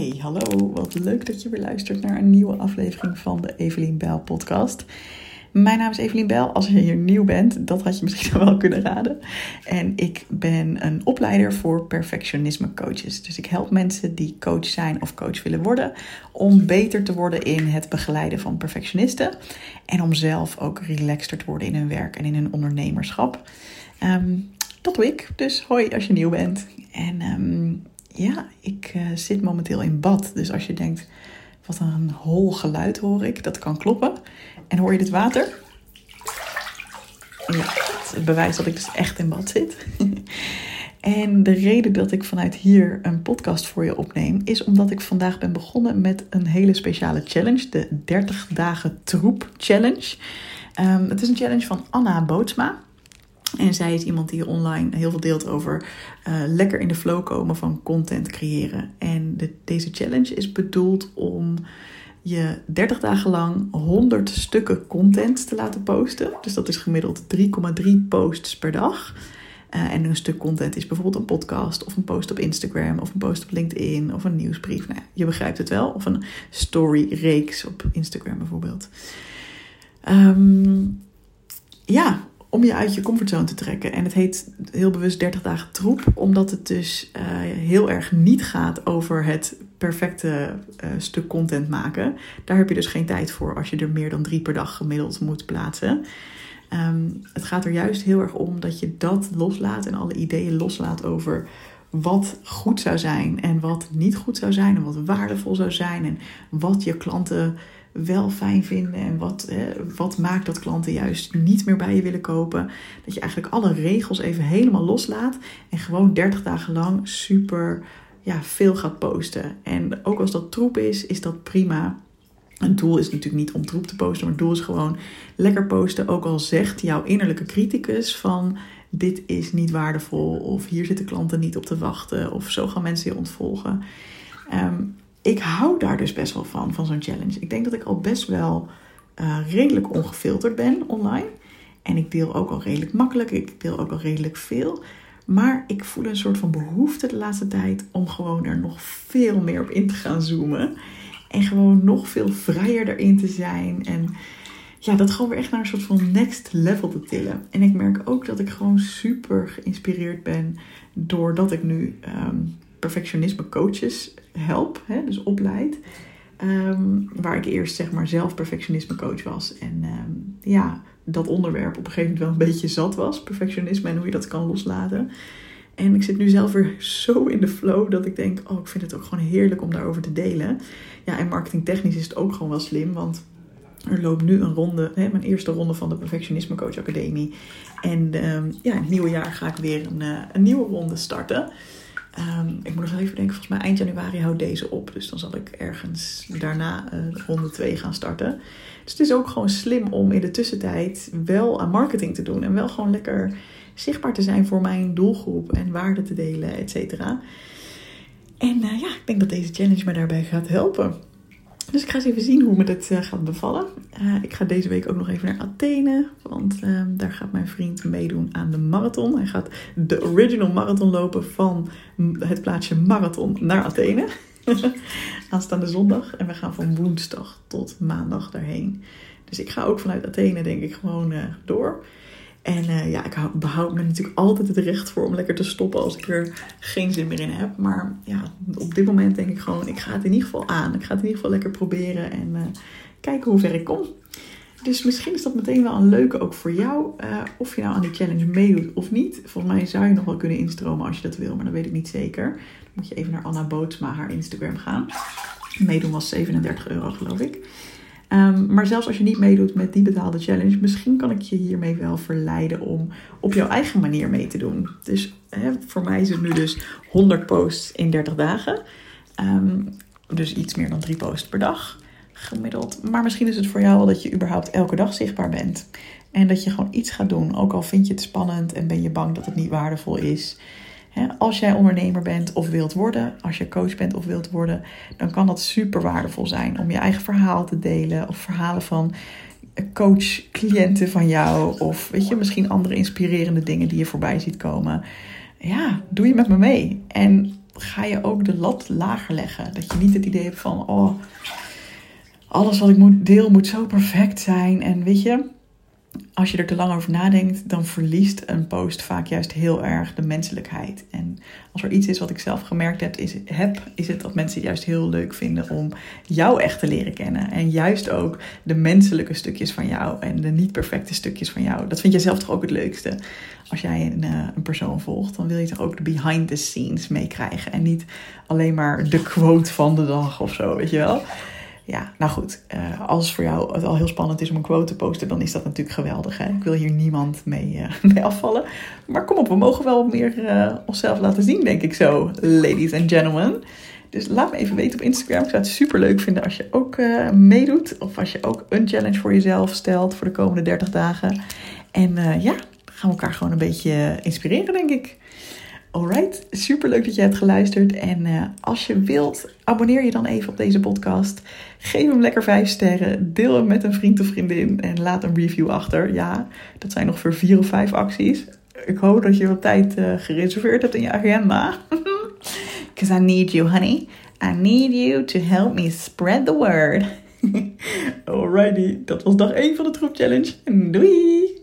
Hey, hallo. Wat leuk dat je weer luistert naar een nieuwe aflevering van de Evelien Bel podcast. Mijn naam is Evelien Bel. Als je hier nieuw bent, dat had je misschien wel kunnen raden. En ik ben een opleider voor perfectionisme coaches. Dus ik help mensen die coach zijn of coach willen worden om beter te worden in het begeleiden van perfectionisten en om zelf ook relaxter te worden in hun werk en in hun ondernemerschap. Ehm, dat doe ik. Dus hoi als je nieuw bent. En ehm, ja, ik uh, zit momenteel in bad. Dus als je denkt, wat een hol geluid hoor ik, dat kan kloppen. En hoor je dit water? Ja, het bewijst dat ik dus echt in bad zit. en de reden dat ik vanuit hier een podcast voor je opneem, is omdat ik vandaag ben begonnen met een hele speciale challenge, de 30 dagen troep challenge. Um, het is een challenge van Anna Bootsma. En zij is iemand die online heel veel deelt over uh, lekker in de flow komen van content creëren. En de, deze challenge is bedoeld om je 30 dagen lang 100 stukken content te laten posten. Dus dat is gemiddeld 3,3 posts per dag. Uh, en een stuk content is bijvoorbeeld een podcast of een post op Instagram of een post op LinkedIn of een nieuwsbrief. Nou, je begrijpt het wel. Of een story-reeks op Instagram bijvoorbeeld. Um, ja, om je uit je comfortzone te trekken. En het heet heel bewust 30 dagen troep, omdat het dus uh, heel erg niet gaat over het perfecte uh, stuk content maken. Daar heb je dus geen tijd voor als je er meer dan drie per dag gemiddeld moet plaatsen. Um, het gaat er juist heel erg om dat je dat loslaat en alle ideeën loslaat over wat goed zou zijn en wat niet goed zou zijn en wat waardevol zou zijn en wat je klanten wel fijn vinden en wat, wat maakt dat klanten juist niet meer bij je willen kopen. Dat je eigenlijk alle regels even helemaal loslaat en gewoon 30 dagen lang super ja, veel gaat posten. En ook als dat troep is, is dat prima. Het doel is natuurlijk niet om troep te posten, maar het doel is gewoon lekker posten. Ook al zegt jouw innerlijke criticus van dit is niet waardevol of hier zitten klanten niet op te wachten of zo gaan mensen je ontvolgen. Um, ik hou daar dus best wel van, van zo'n challenge. Ik denk dat ik al best wel uh, redelijk ongefilterd ben online. En ik deel ook al redelijk makkelijk. Ik deel ook al redelijk veel. Maar ik voel een soort van behoefte de laatste tijd om gewoon er nog veel meer op in te gaan zoomen. En gewoon nog veel vrijer erin te zijn. En ja, dat gewoon weer echt naar een soort van next level te tillen. En ik merk ook dat ik gewoon super geïnspireerd ben doordat ik nu um, perfectionisme coaches help, hè, dus opleid. Um, waar ik eerst zeg maar zelf perfectionisme coach was. En um, ja, dat onderwerp op een gegeven moment wel een beetje zat was. Perfectionisme en hoe je dat kan loslaten. En ik zit nu zelf weer zo in de flow dat ik denk, oh, ik vind het ook gewoon heerlijk om daarover te delen. Ja, en marketingtechnisch is het ook gewoon wel slim, want er loopt nu een ronde, hè, mijn eerste ronde van de Perfectionisme Coach Academie. En um, ja, in het nieuwe jaar ga ik weer een, uh, een nieuwe ronde starten. Um, ik moet nog even denken, volgens mij eind januari houdt deze op. Dus dan zal ik ergens daarna uh, ronde 2 gaan starten. Dus het is ook gewoon slim om in de tussentijd wel aan marketing te doen. En wel gewoon lekker zichtbaar te zijn voor mijn doelgroep en waarde te delen, et cetera. En uh, ja, ik denk dat deze challenge me daarbij gaat helpen. Dus ik ga eens even zien hoe me dit uh, gaat bevallen. Uh, ik ga deze week ook nog even naar Athene. Want uh, daar gaat mijn vriend meedoen aan de marathon. Hij gaat de original marathon lopen van het plaatsje Marathon naar Athene. Aanstaande zondag. En we gaan van woensdag tot maandag daarheen. Dus ik ga ook vanuit Athene denk ik gewoon uh, door. En uh, ja, ik behoud me natuurlijk altijd het recht voor om lekker te stoppen als ik er geen zin meer in heb. Maar ja, op dit moment denk ik gewoon, ik ga het in ieder geval aan. Ik ga het in ieder geval lekker proberen en uh, kijken hoe ver ik kom. Dus misschien is dat meteen wel een leuke ook voor jou. Uh, of je nou aan die challenge meedoet of niet. Volgens mij zou je nog wel kunnen instromen als je dat wil, maar dat weet ik niet zeker. Dan moet je even naar Anna Bootsma, haar Instagram gaan. Meedoen was 37 euro geloof ik. Um, maar zelfs als je niet meedoet met die betaalde challenge, misschien kan ik je hiermee wel verleiden om op jouw eigen manier mee te doen. Dus hè, voor mij is het nu dus 100 posts in 30 dagen. Um, dus iets meer dan 3 posts per dag gemiddeld. Maar misschien is het voor jou wel dat je überhaupt elke dag zichtbaar bent. En dat je gewoon iets gaat doen, ook al vind je het spannend en ben je bang dat het niet waardevol is. Als jij ondernemer bent of wilt worden, als je coach bent of wilt worden, dan kan dat super waardevol zijn om je eigen verhaal te delen of verhalen van coach-cliënten van jou of weet je, misschien andere inspirerende dingen die je voorbij ziet komen. Ja, doe je met me mee. En ga je ook de lat lager leggen. Dat je niet het idee hebt van, oh, alles wat ik moet, deel moet zo perfect zijn. En weet je, als je er te lang over nadenkt, dan verliest een post vaak juist heel erg de menselijkheid. En als er iets is wat ik zelf gemerkt heb, is, heb, is het dat mensen het juist heel leuk vinden om jou echt te leren kennen. En juist ook de menselijke stukjes van jou en de niet perfecte stukjes van jou. Dat vind jij zelf toch ook het leukste. Als jij een, eh, een persoon volgt, dan wil je toch ook de behind the scenes meekrijgen. En niet alleen maar de quote van de dag of zo, weet je wel ja, nou goed, uh, als voor jou het al heel spannend is om een quote te posten, dan is dat natuurlijk geweldig. Hè? Ik wil hier niemand mee, mee afvallen. Maar kom op, we mogen wel meer uh, onszelf laten zien, denk ik zo, ladies and gentlemen. Dus laat me even weten op Instagram. Ik zou het super leuk vinden als je ook meedoet. Of als je ook een challenge voor jezelf stelt voor de komende 30 dagen. En ja, gaan we elkaar gewoon een beetje inspireren, denk ik. Alright, super leuk dat je hebt geluisterd. En uh, als je wilt, abonneer je dan even op deze podcast. Geef hem lekker 5 sterren. Deel hem met een vriend of vriendin. En laat een review achter. Ja, dat zijn nog voor 4 of 5 acties. Ik hoop dat je wat tijd uh, gereserveerd hebt in je agenda. Because I need you, honey. I need you to help me spread the word. Alrighty, dat was dag 1 van de Troep Challenge. Doei!